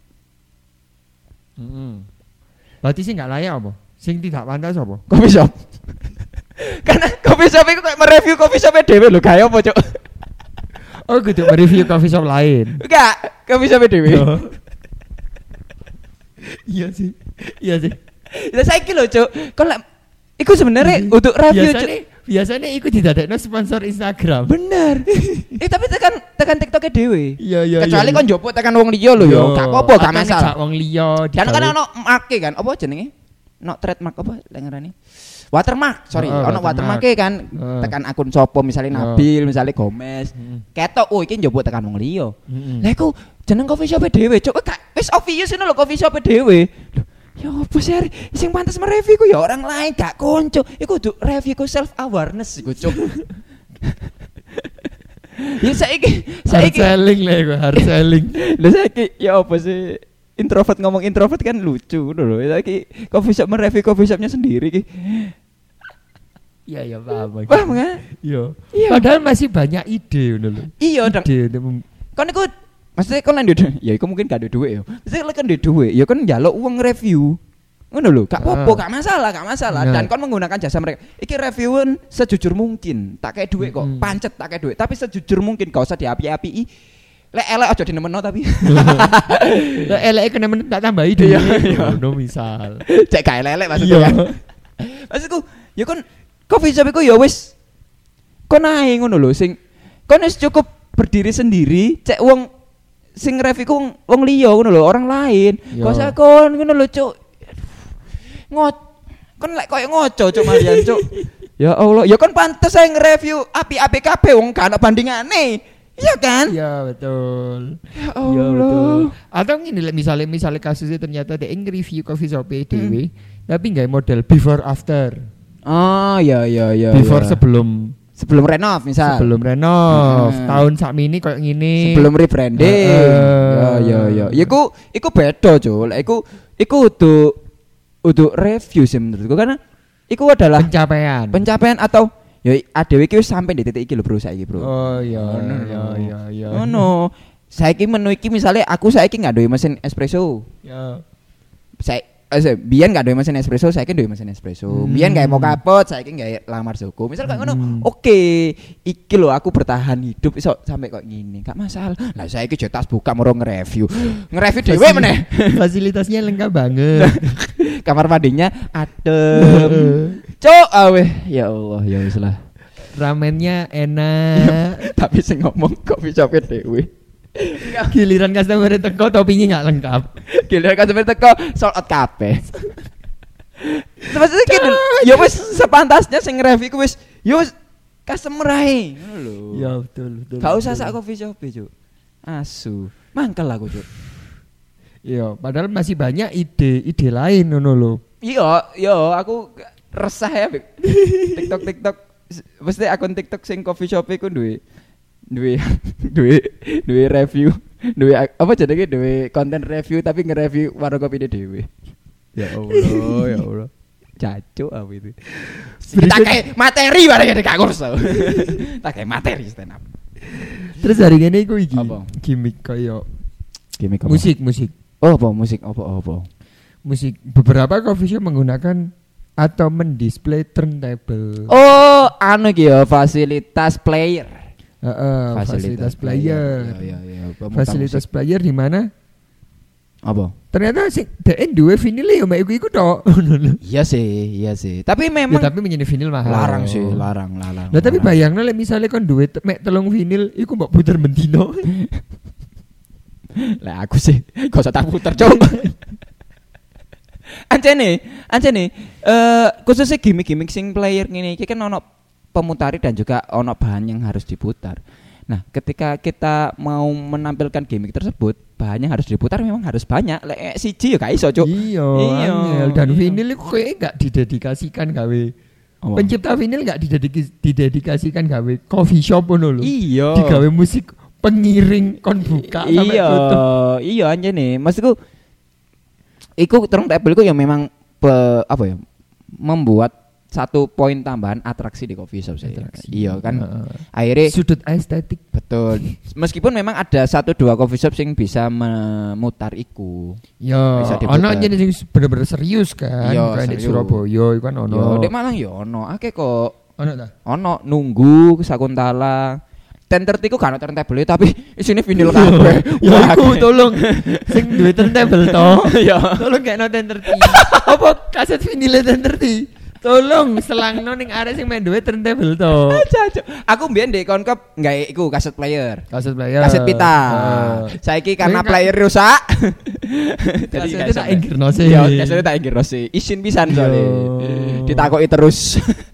Mm-mm. Berarti sih nggak layak apa? Sing tidak pantas apa? Coffee shop. Karena coffee shop itu kayak mereview coffee shopnya dewe lho, kayak apa, Cok? Oh, gitu mereview coffee shop lain. Enggak, coffee shopnya dewe. iya sih. Iya sih. Lah saiki lho, Cuk. Kon lek iku sebenarnya untuk review, Cuk. biasanya biasanya ikut didadekno sponsor Instagram. Bener. eh tapi tekan tekan TikToknya dewe. Iya iya. Kecuali kon njopok tekan wong liya lho ya, gak apa-apa, gak masalah. Wong liya Dan kan ono marke kan, apa jenenge? No trademark apa lek ngarani? Watermark, sorry, Oh, ono watermark. watermark kan Oh. tekan akun sopo misalnya Oh. Nabil, misalnya Gomez. Mm. Ketok, oh iki njopok tekan wong liya. Mm-mm. Lah iku jeneng coffee shop dhewe, Cuk. Wis obvious ngono lho coffee shop dhewe. Ya apa sih sing pantes mereview ku ya orang lain gak konco. Iku kudu review ku self awareness iku, Cuk. ya saiki Hard saiki selling lah iku, hard selling. Lah saiki ya apa sih? Introvert ngomong introvert kan lucu lho. Saiki coffee shop mereview coffee shopnya sendiri ki. Iya iya paham. Paham kan? Iya. Iya. Padahal masih banyak ide ngono lho. Iya, dong. Ide Kon iku maksudnya kon duwe ya iku mungkin gak ada duit ya. Maksudnya lek duwe duit ya kon njaluk uang review. Ngono lho, gak apa-apa, Ah. gak masalah, gak masalah. Dan kon menggunakan jasa mereka. Iki reviewan sejujur mungkin, tak kayak duit kok, Mm-mm. pancet tak kayak duit, tapi sejujur mungkin gak usah diapi-api. Lek elek aja dinemeno tapi. Lah elek kena men tak tambahi dhewe. Iya, iya. Ngono misal. Cek gak elek maksudnya. Maksudku, ya kon coffee shop iku ya wis kon ae ngono lho sing kon wis cukup berdiri sendiri, cek wong sing review ku wong, liya ngono lho, orang lain. Iya. Kok kon ngono lho, Cuk. Ngot kon lek koyo ngoco cuk malian, Cuk. ya Allah, ya kon pantes ae nge-review api-api kabeh wong ono bandingane. Iya kan? Iya betul. Ya Iya betul. Allah. Atau gini lah misalnya misalnya kasusnya ternyata dia nge-review coffee shop Hmm. tapi nggak model before after. Oh, ya ya ya. before ya. sebelum sebelum renov misal. sebelum renov Hmm. tahun sak ini kayak gini. sebelum rebranding. Heeh. Ya ya ya. Iku iku beda, Cul. Iku iku udah udah review sih menurutku karena iku adalah pencapaian. pencapaian atau ya adewe iki wis sampai di titik iki lho, Bro, saiki, Bro. Oh iya iya iya iya. Ngono. Saiki menu iki misalnya aku saiki nggak mesin espresso. Ya. Saya eh, saya- biyen nggak duwe mesin espresso, saiki duwe mesin espresso. Hmm. Biyen nggak mau kapot, saiki nggak lamar Joko. Misal kayak ngono, Hmm. oke, iki lho aku bertahan hidup iso sampai kok gini. Gak masalah. Lah saiki jetas buka moro nge-review. Nge-review dhewe meneh. Fasilitasnya lengkap banget. Kamar mandinya adem. Cok awe. Ya Allah, ya wis lah. Ramennya enak. Tapi sing ngomong coffee shop dhewe. Giliran customer teko topinya nggak lengkap. Gila customer teko sold out kabeh. Maksudnya gitu, ya wis sepantasnya sing review ku wis ya wis customer ae. Lho. Ya betul betul. Gak usah sak coffee shop e, Cuk. Asu. Mangkel aku, Cuk. Iya, padahal masih banyak ide-ide lain ngono lho. Iya, iya aku resah ya. TikTok TikTok mesti akun TikTok sing coffee shop ku duwe duwe duwe duwe review, duwe apa jenenge duwe konten review tapi nge-review warung kopi dhewe. Ya Allah, ya Allah. Cacuk apa itu. Tak kayak materi bareng gak ngurus tau. Tak kayak materi stand up. Terus hari ini iku iki Apa? gimmick kayak Gimik musik musik Oh, apa musik apa apa. musik beberapa coffee shop menggunakan atau mendisplay turntable. Oh, anu ya fasilitas player. Heeh, fasilitas, player. Ya, ya, ya. Fasilitas musik. player di mana apa? ternyata sing DN duwe vinil ya mek iku iku tok. Iya sih, iya sih. Tapi ya, memang tapi menjadi vinil mahal. larang sih, larang, larang. Lah tapi bayangno lek misale kon duwe mek telung vinil iku mbok puter bendino. Lah aku sih gak usah tak puter, Cuk. Ancene, ancene eh khususnya gimmick-gimmick sing player ngene iki kan ono pemutari dan juga ono bahan yang harus diputar. Nah, ketika kita mau menampilkan gimmick tersebut, bahannya harus diputar memang harus banyak. Lek eh, siji ya gak iso, Cuk. Iya, Iya, angel. dan iya. vinil iku kayaknya enggak didedikasikan gawe Apa? Pencipta vinil nggak didediki- didedikasikan gawe coffee shop ngono lho. Iya. Digawe musik pengiring kon buka sampai iya, tutup. iya aja nih. Maksudku iku turntable iku ya memang pe- apa ya? Membuat satu poin tambahan atraksi di coffee shop sih. Iya kan. Heeh. Akhirnya Sudut estetik. betul. Meskipun memang ada satu dua coffee shop yang bisa memutar iku. Ya, Bisa ono jenis sing bener-bener serius kan. Iya, Kayak di serius. Surabaya iku kan ono. Yo, dek Malang yo ono. Akeh kok Ono ta? ono nunggu sakuntala. Ten tertiku kan ono turntable tapi isine vinil kabeh. Ya akeh. tolong sing duwe turntable to. Ya. Tolong gak nonton terti. Apa kaset vinil terti? Tolong selangno ning arek sing main duwe turntable to. Aku mbiyen ndek konkop gawe iku kaset player. Kaset player. Kaset pita. Heeh. Saiki karena kan- player rusak. Kasetnya nggak tak sampe. inggirno sih. Iya, kasetnya tak inggirno sih. Isin pisan soalnya. Yo. Ditakoki terus.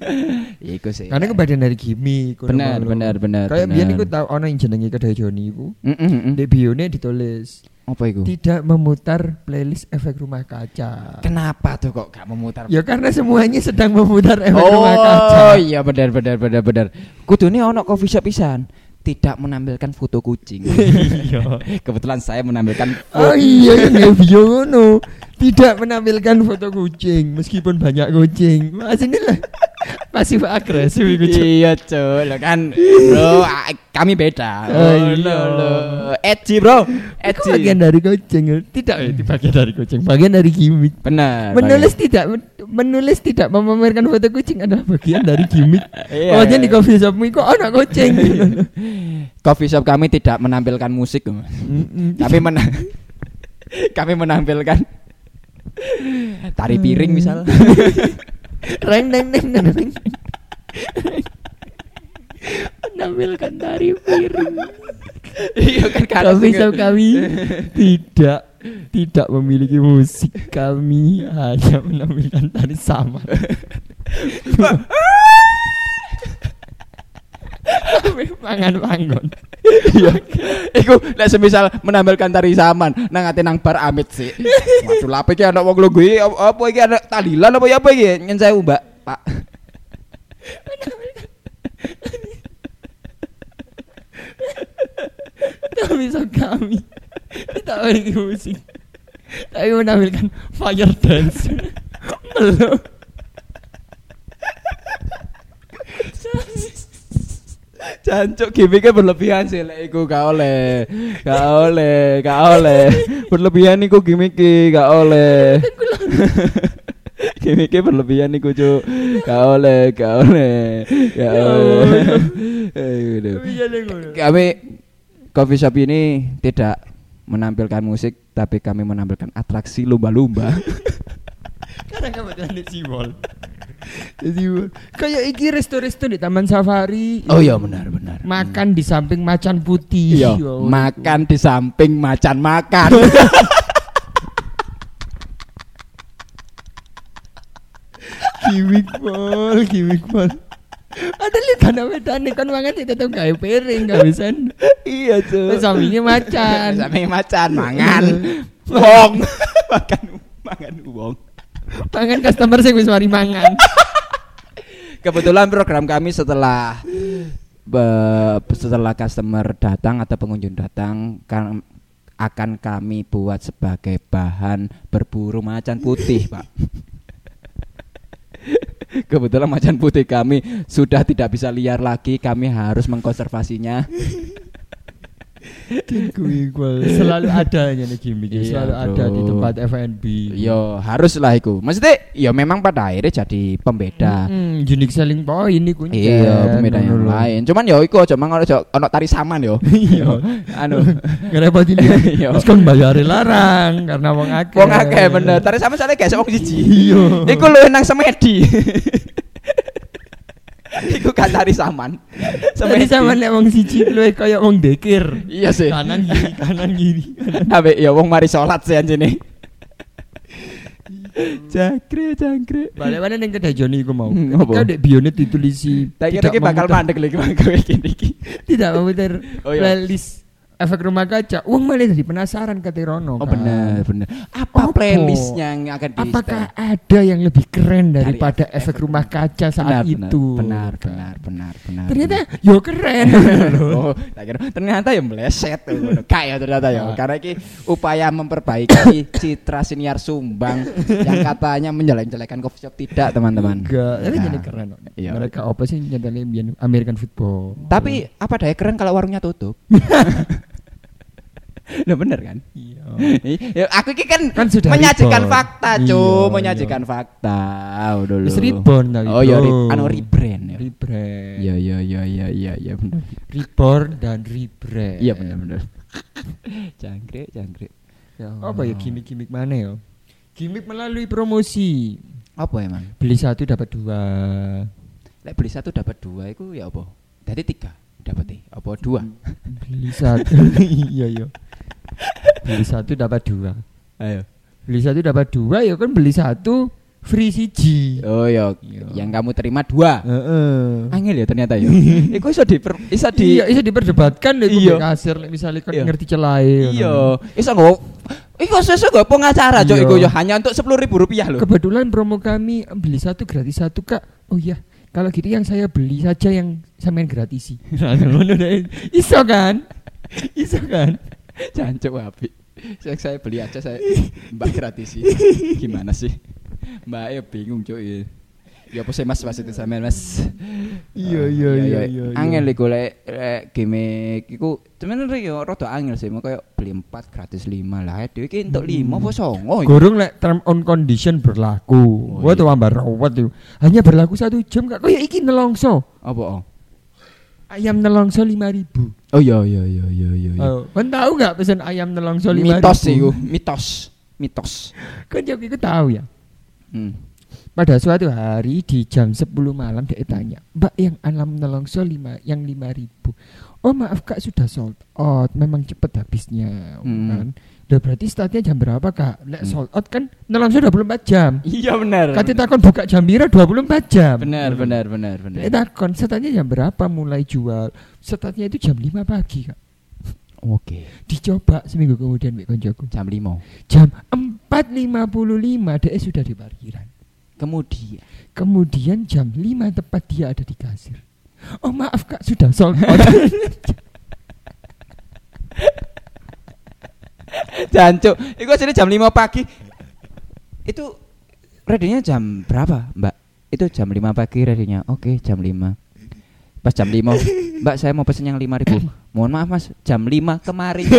Iku sih. Karena itu bagian dari gimmick. ngono Bener, bener, bener, Kayak bener. biyen iku tau yang jenenge kedai Joni iku. Mm. Di bione ditulis Apa iku? tidak memutar playlist efek rumah kaca. Kenapa tuh kok gak memutar? Ya karena semuanya sedang memutar efek oh rumah kaca. iya benar benar benar benar. Kudune ono coffee shop pisan tidak menampilkan foto kucing. Iya. Kebetulan saya menampilkan Oh iya yang bio ngono. Tidak menampilkan foto kucing meskipun banyak kucing. Mas ini lah pasif agresif Cuk. Iya cuy, lo kan bro, kami beda. Oh, Oh, iya. lo. Edgy bro, Itu edgy. bagian dari kucing. Tidak ya, itu bagian dari kucing. Bagian dari gimmick. Benar. Menulis tidak menulis tidak memamerkan foto kucing adalah bagian dari gimmick. Iya. Oh, jadi di coffee shopmu kok ada kucing. Coffee shop kami tidak menampilkan musik, tapi mena kami menampilkan tari piring misal. Reng deng deng deng deng. Menampilkan tari piring. Iya kan sing- shop kami tidak tidak memiliki musik. Kami hanya menampilkan tari sama. Kami mangan panggon. Iya. Iku nek semisal menampilkan tari saman nang ate nang bar amit sih. Waduh lape iki ana wong lungguh iki apa iki ana talilan apa ya apa iki? Nyen sewu, Mbak. Pak. Coffee shop kami tidak memiliki musik. Tapi menampilkan fire dance. Belum. Jancuk gimmicknya berlebihan sih lek iku gak oleh. Gak oleh, gak oleh. Berlebihan iku gimmicknya gak oleh. gimmicknya berlebihan iku cuk. Gak oleh, gak oleh. Gak oleh. Aduh. Iya, deh, ngono. Kami coffee shop ini tidak menampilkan musik tapi kami menampilkan atraksi lumba-lumba. Karena kebetulan di Siwol. Di Siwol. Kayak iki resto-resto di Taman Safari. oh iya benar benar. Makan di samping macan putih. Iya, Ya makan di samping macan makan. Gimik pol, gimik pol. Ada lihat bedane kan mangan tetep gawe piring gak bisa. iya, Cuk. sampingnya macan. Samping macan mangan. Wong. makan mangan wong. Mangan customer sing wis mari mangan. Kebetulan program kami setelah setelah customer datang atau pengunjung datang kan akan kami buat sebagai bahan berburu macan putih, Pak. Kebetulan macan putih kami sudah tidak bisa liar lagi, kami harus mengkonservasinya. Gimik pol. Selalu ada nih gimik. Iya, Selalu ada di bro. tempat F&B. Yo, haruslah iku. Maksudnya ya memang pada akhirnya jadi pembeda. Hmm, unique selling point ini kunci. Iya, pembeda yang lain. Cuman yo iku aja mang ono ono tari saman yo. Iya. anu Ngerepotin dia. Iya. Terus kan bayar larang karena wong akeh. Wong akeh bener. Tari saman soalnya gak wong siji. Iya. Iku lu nang semedi. Iku gak tari saman. Tadi sama nek wong siji luwe kaya wong dekir. Iya sih. Kanan kiri, kanan kiri. kanan. Abe ya wong mari salat sih anjene. Jangkrik, jangkrik. Balik mana ning kedai Joni iku mau. Hmm, apa? dek bione ditulisi Tak kira bakal mandek lagi mangko iki iki. tidak memutar Oh, iya. playlist efek rumah kaca, uang malah jadi penasaran kata Rono. Oh kan. benar benar. Apa Apa? playlistnya yang akan di Apakah ada yang lebih keren Dari daripada efek- efek, efek rumah kaca saat benar, itu? Benar benar benar benar. Ternyata yo keren. oh, ternyata yang meleset. Kayak ternyata ya. Karena ini upaya memperbaiki citra siniar Sumbang yang katanya menjelek-jelekan coffee shop tidak, teman-teman. Enggak, ini Nah, jadi keren. iya. Mereka apa sih nyetelin American football? Tapi apa daya keren kalau warungnya tutup? Nah bener kan? iya. ya, aku ini kan, Kan sudah menyajikan reborn. fakta, cu, Iya, menyajikan fakta. Udah Wis reborn tapi, Oh iya, re- anu rebrand ya. Rebrand. Iya iya iya iya iya iya bener. Reborn dan rebrand. Iya bener bener. jangkrik jangkrik. Ya Apa ya gimmick-gimmick mana ya? Gimmick melalui promosi. Apa emang? Beli satu dapat dua. Lek beli satu dapat dua itu ya apa? Jadi tiga dapat eh, apa dua? Beli satu. iya iya. Beli satu dapat dua. Ayo. Beli satu dapat dua ya kan beli satu free siji. Oh ya, Iya. yang kamu terima dua. Heeh. Angel ya ternyata ya. Iku iso di iso di Iya, bisa diperdebatkan deh Iya. kasir misalnya kan Iya. ngerti celai. Iya, iso nggo Iku sesu nggo pengacara cok Iya. iku ya hanya untuk sepuluh ribu rupiah loh. Kebetulan promo kami beli satu gratis satu kak. Oh iya, kalau gitu yang saya beli saja yang sampean. Ngono deh. Iso kan? Iso kan? Jancuk api. Saya, saya beli aja saya Mbak gratis sih. Gimana sih? Mbak ya bingung cok ya. Ya apa sih mas mas itu sama mas? Iya, Ah, iya, iya, iya, iya. Angel iku lek gimmick iku sebenarnya ya rada angel sih. Mau kayak beli 4 gratis 5 lah. Dhewe iki entuk 5 apa 9 iki? Gorong lek term on condition berlaku. Oh, Wah iya. tuh tambah rawat tuh. Hanya berlaku satu jam kak. Kayak iki nelongso. Apa? Ayam nelongso lima ribu. Oh iya iya iya iya iya. iya. Oh, kan tahu nggak pesan ayam nelongso lima mitos sih ribu? mitos. Mitos. Kan jauh itu tahu ya. Hmm. Pada suatu hari di jam 10 malam dia tanya, Mbak yang alam nelongso lima, yang lima ribu. Oh maaf kak sudah sold out, memang cepet habisnya. Hmm. Kan? Udah berarti startnya jam berapa kak? Nek Hmm. sold out kan nelongso 24 jam. Iya benar. Kati takon buka jam pira 24 jam. Benar benar benar benar. Nek takon startnya jam berapa mulai jual? Startnya itu jam 5 pagi kak. Oke. Dicoba seminggu kemudian Mbak Konjoku. Jam 5. Jam 4.55 dia sudah di parkiran. Kemudian Kemudian jam 5 tepat dia ada di kasir. Oh maaf kak sudah sold out. Jancuk, iku asli jam 5 pagi. Itu ready-nya jam berapa, Mbak? Itu jam 5 pagi ready-nya. Oke, jam 5. Pas jam 5, Mbak saya mau pesen yang 5000. Mohon maaf Mas, jam 5 kemarin.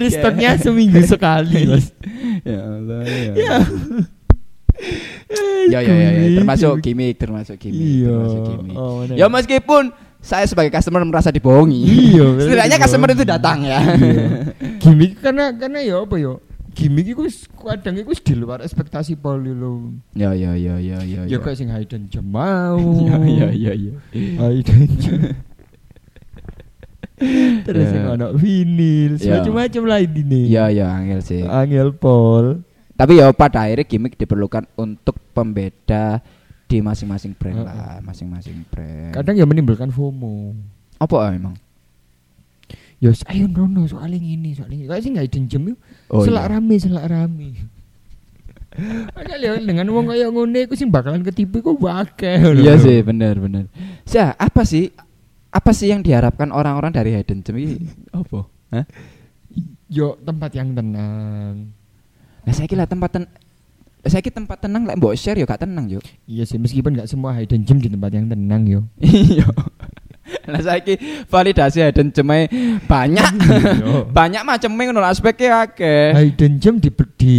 Restocknya seminggu sekali mas. ya Allah ya. Ya. Ya ya ya, ya. termasuk gimmick, termasuk gimmick, Iya. termasuk gimmick. Oh. Ya meskipun saya sebagai customer merasa dibohongi. Iya, Setidaknya customer itu datang ya. Iya. Gimik karena karena ya apa ya? Gimik itu kadang itu di luar ekspektasi poli lo. Ya ya ya ya ya. Ya kayak sing hidden gem mau. Ya ya ya ya. Gem. Terus Ya. yang ono vinil, Ya. macam-macam lah ini. Ya ya angel sih. Angel Pol. Tapi ya pada akhirnya gimmick diperlukan untuk pembeda di masing-masing brand lah, masing-masing brand. Kadang ya menimbulkan FOMO. apa emang? Ya ayo nono soalnya ini soalnya ini. Kayak sih nggak hidden gem yuk. Oh, selak iya. rame, selak rame. Padahal ya dengan wong kaya ngene iku sing bakalan ketipu wakeh. lho. Iya sih, benar benar. Sya, apa sih apa sih yang diharapkan orang-orang dari hidden gem ini? Apa? Hah? Yo tempat yang tenang. Nah, saya kira tempat ten saya kira tempat tenang lek mbok share ya gak tenang, Juk. Iya sih meskipun nggak semua hidden gem di tempat yang tenang yo. Iya. Lah saiki validasi hidden gem banyak. Iya. banyak macamnya ngono lah, aspeknya akeh. hidden gem di di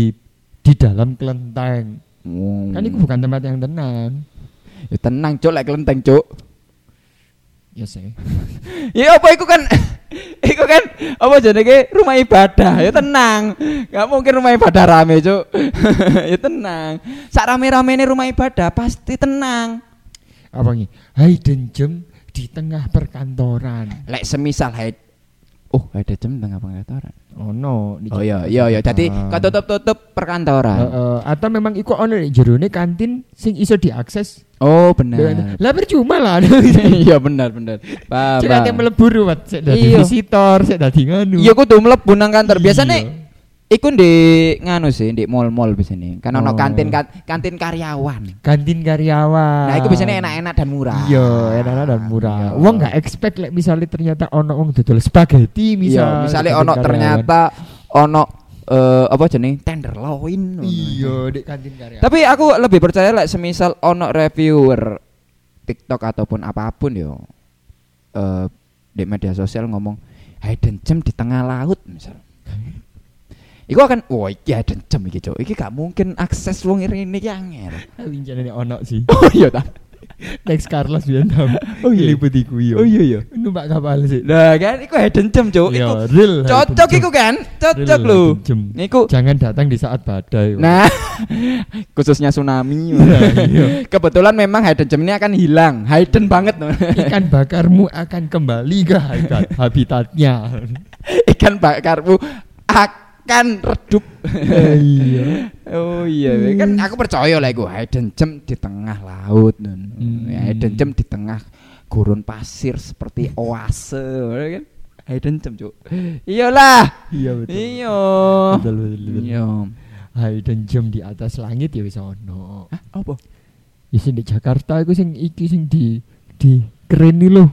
di dalam kelenteng. Hmm. Kan itu bukan tempat yang tenang. Ya tenang, Cuk, lek kelenteng, Cuk. Ya sih. Ya apa iku kan Iku kan apa jenenge rumah ibadah ya tenang. Gak mungkin rumah ibadah rame, Cuk. ya tenang. Sak rame-ramene rumah ibadah pasti tenang. Apa nih? Hidden gem di tengah perkantoran. Lek semisal haid Oh, ada jam tengah pengaturan. Ono di Oh iya iya iya dadi Ah. ketutup-tutup perkantoran. Heeh, atau memang iku ono di jerone kantin sing iso diakses. Oh benar. Lah percuma lah. Iya benar benar. Paham. Cek mlebu ruwet sik dadi Iya. visitor, sik dadi nganu. Iya kudu mlebu nang kantor. Biasane Iya. Iku di nganu sih di mall-mall biasanya. Kan ono Oh. kantin kan- kantin karyawan. kantin karyawan. Nah, itu biasanya enak-enak dan murah. Iya, enak dan murah. Iya. Wong nggak expect lek misalnya ternyata ono wong dodol spaghetti misal. misalnya kantin ono karyawan. ternyata ono eh apa jeneng tenderloin. Iya, di kantin karyawan. Tapi aku lebih percaya lah semisal ono reviewer TikTok ataupun apa pun yo eh di media sosial ngomong hidden gem di tengah laut misal. Iku akan, wah iki hidden gem iki cok, iki gak mungkin akses wong ini iki angel. Winjane ono sih. Oh iya ta. Next Carlos Vietnam. Oh iya. Liput iku yo. Oh iya iya. Numpak kapal sih. Nah kan, iku hidden gem cok, iku Iya, real. cocok iku kan, cocok lho. gem. Iku, Jangan datang di saat badai. Nah khususnya tsunami. Nah, iya. Kebetulan memang hidden gem ini akan hilang, hidden banget. Ikan bakarmu akan kembali ke habitat habitatnya. ikan bakarmu akan redup. iya. oh iya, kan aku percaya lah iku hidden gem di tengah laut. Nun. Hmm. Ya, hidden gem di tengah gurun pasir seperti oase, kan? Hidden gem, Cuk. Iyalah. Iya betul. Iya. Betul, betul, betul. Iya. Hidden gem di atas langit ya wis ono. Hah, apa? Ya sing di Jakarta iku sing iki sing di di keren lho.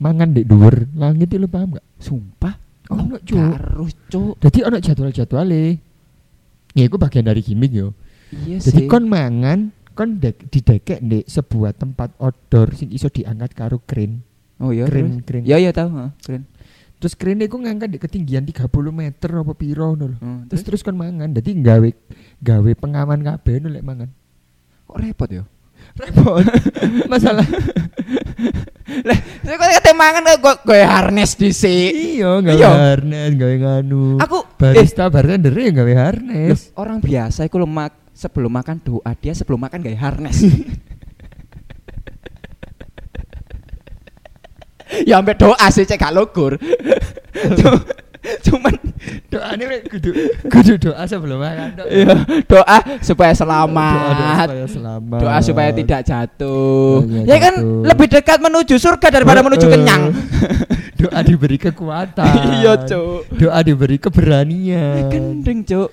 Mangan di dhuwur langit iki lho paham gak? Sumpah. Ono, Cuk. Harus, Cuk. Jadi ono jadwal-jadwale. Ya itu bagian dari gimmick yo. Iya Jadi sih. kon mangan, kon dek, didekek di sebuah tempat outdoor sing iso diangkat karo keren. Oh iya. Keren, terus? keren. Iya iya tahu, heeh, keren. Terus keren iku ngangkat di ketinggian 30 meter apa piro ngono lho. Hmm, Terus terus kon mangan. Dadi gawe gawe pengaman kabeh lek mangan. kok repot ya? Repot. Masalah Saya kok kate mangan kok gue harness dhisik. iya gawe Iya. harness, gawe nganu. Aku eh barista bartender ya gawe Loh, harness. orang biasa iku lho mak sebelum makan doa dia sebelum makan gaya harness. ya sampai doa sih cek gak logur. Cuma- Cuman Doane wek kudu kudu doa sebelum makan. Dok. ya, doa supaya Doa, doa selamat. supaya selamat. Doa supaya tidak jatuh. Doa Ya kan jatuh. lebih dekat menuju surga daripada menuju Eh, kenyang. Doa diberi kekuatan. Iya, Cuk. Doa diberi keberanian. Gendeng, Cuk.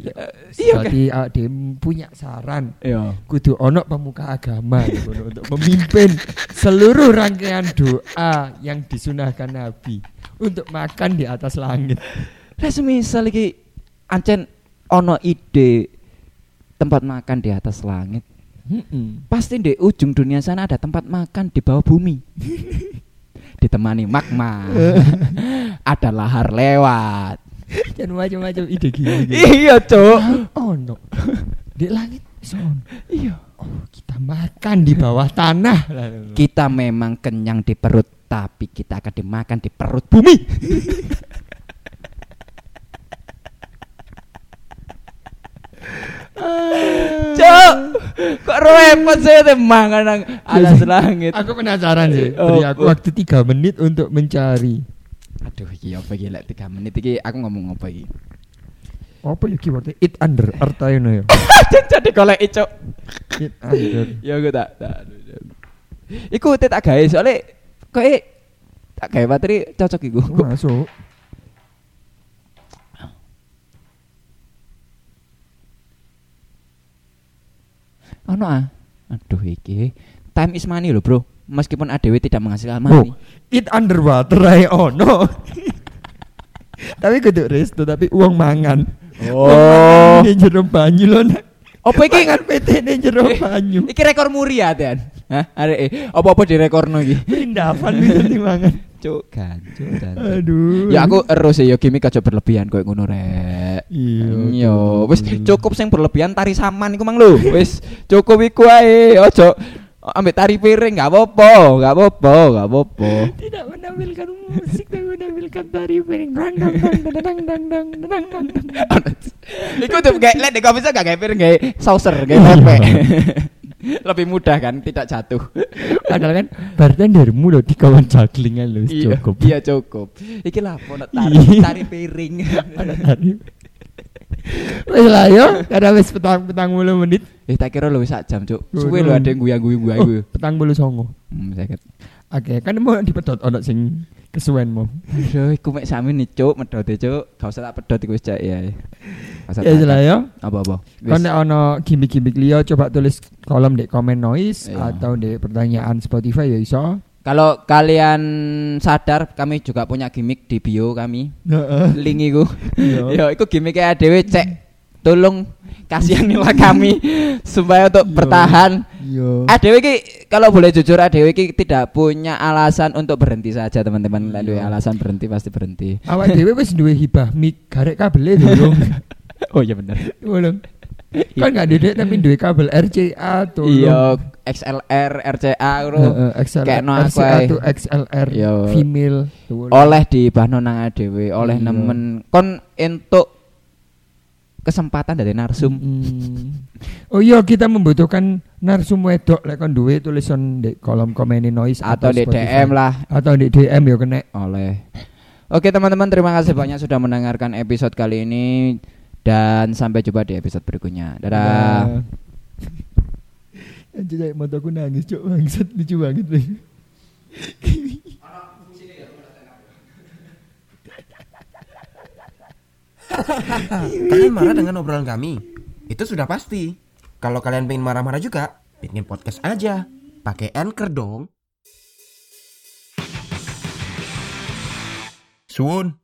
Iya. Iya kan? Berarti Adim punya saran Iya. kudu ono pemuka agama untuk memimpin seluruh rangkaian doa yang disunahkan Nabi untuk makan di atas langit. Lah semisal iki ancen ono ide tempat makan di atas langit. Pasti di ujung dunia sana ada tempat makan di bawah bumi. Ditemani magma. ada lahar lewat. Dan macam-macam ide gini. Iya, Cuk. Ono di langit ono. Iya. Oh, kita makan di bawah tanah. Kita memang kenyang di perut, tapi kita akan dimakan di perut bumi. Cuk, kok repot sih teh mangan nang alas langit. Aku penasaran sih. Oh, Beri aku oh. waktu tiga menit untuk mencari. Aduh, iki apa iki lek 3 menit iki aku ngomong apa iki? Apa ya keywordnya? It under artinya ya. Jadi golek cuk. It under. Ya aku tak tak. Iku tak gawe soalnya kok tak gawe materi cocok iku. Oh, masuk. Ono ah. Aduh iki. Time is money loh, Bro. Meskipun ADW tidak menghasilkan Oh, money. it underwater ae ono. tapi kudu resto tapi uang mangan. Oh. Di jero banyu lho. Nak. Apa iki? Mangan PT di jero Eh, banyu. Iki rekor muri ya, Dan. Hah? Arek eh, apa-apa direkorno iki? Pindahan bisa dimangan. Cuk, kan, cuk, kan. Aduh. Ya aku erus ya gimmick aja berlebihan koyo ngono rek. Iya. Iya, wis cukup sing berlebihan tari saman iku mang lho. Wis cukup iku ae, ojo ambek tari piring gak apa-apa, gak apa-apa, gak apa-apa. Tidak menampilkan musik tapi menampilkan tari piring. Dang dang dang dang dang dang dang dang dang dang. Iku tuh kayak lek nek bisa gak kayak piring kayak saucer kayak pempek. Lebih mudah kan, tidak jatuh. Padahal kan bartendermu loh di kawan lho wis Iya, cukup. Iya cukup. Iki lah mau tari, Iya. tari piring. Wis lah yo, karena wis petang petang mulu menit. eh tak kira lu sak jam, Cuk. Oh, Suwe lu ada yang guyang-guyang gua Oh, gue. petang bulu songo. Hmm, sakit. Oke, kan mau dipedot ono sing kesuwen mau. Aduh, iku mek sami nih, Cuk, medot e, Cuk. Gak usah tak pedot iku wis cak ya. Ya lah yo. Apa-apa. Kan nek ono gimmick-gimmick liya coba tulis kolom di komen noise Iya. atau di pertanyaan Spotify ya iso. Kalau kalian sadar kami juga punya gimmick di bio kami. Heeh. Link iku. Iya. Yo, iku gimmicknya ADW cek. Tolong kasihanilah kami supaya untuk Iya. bertahan. Yo. ADW ki kalau boleh jujur ADW ki tidak punya alasan untuk berhenti saja teman-teman. Duwe Iya. alasan berhenti pasti berhenti. Awak dhewe wis duwe hibah mic garek kabel durung. Oh iya benar. Durung. Kan enggak dedek tapi duwe kabel RCA tuh. Iya, XLR, RCA ngono. Heeh, XLR, Kayak no RCA tuh XLR Yo. female. tuh. Oleh di bahno nang ADW, oleh Iya. nemen kon entuk kesempatan dari narsum. Mm. Oh iya kita membutuhkan narsum wedok lek kon duwe tulisan di kolom komen noise atau di Spotify. DM lah atau di DM ya kena. oleh Oke teman-teman terima kasih banyak sudah mendengarkan episode kali ini dan sampai jumpa di episode berikutnya. Dadah. Anjir kayak mataku nangis cok bangsat lucu banget Kalian marah dengan obrolan kami? Itu sudah pasti. Kalau kalian pengen marah-marah juga, bikin podcast aja. Pakai Anchor dong. Sun.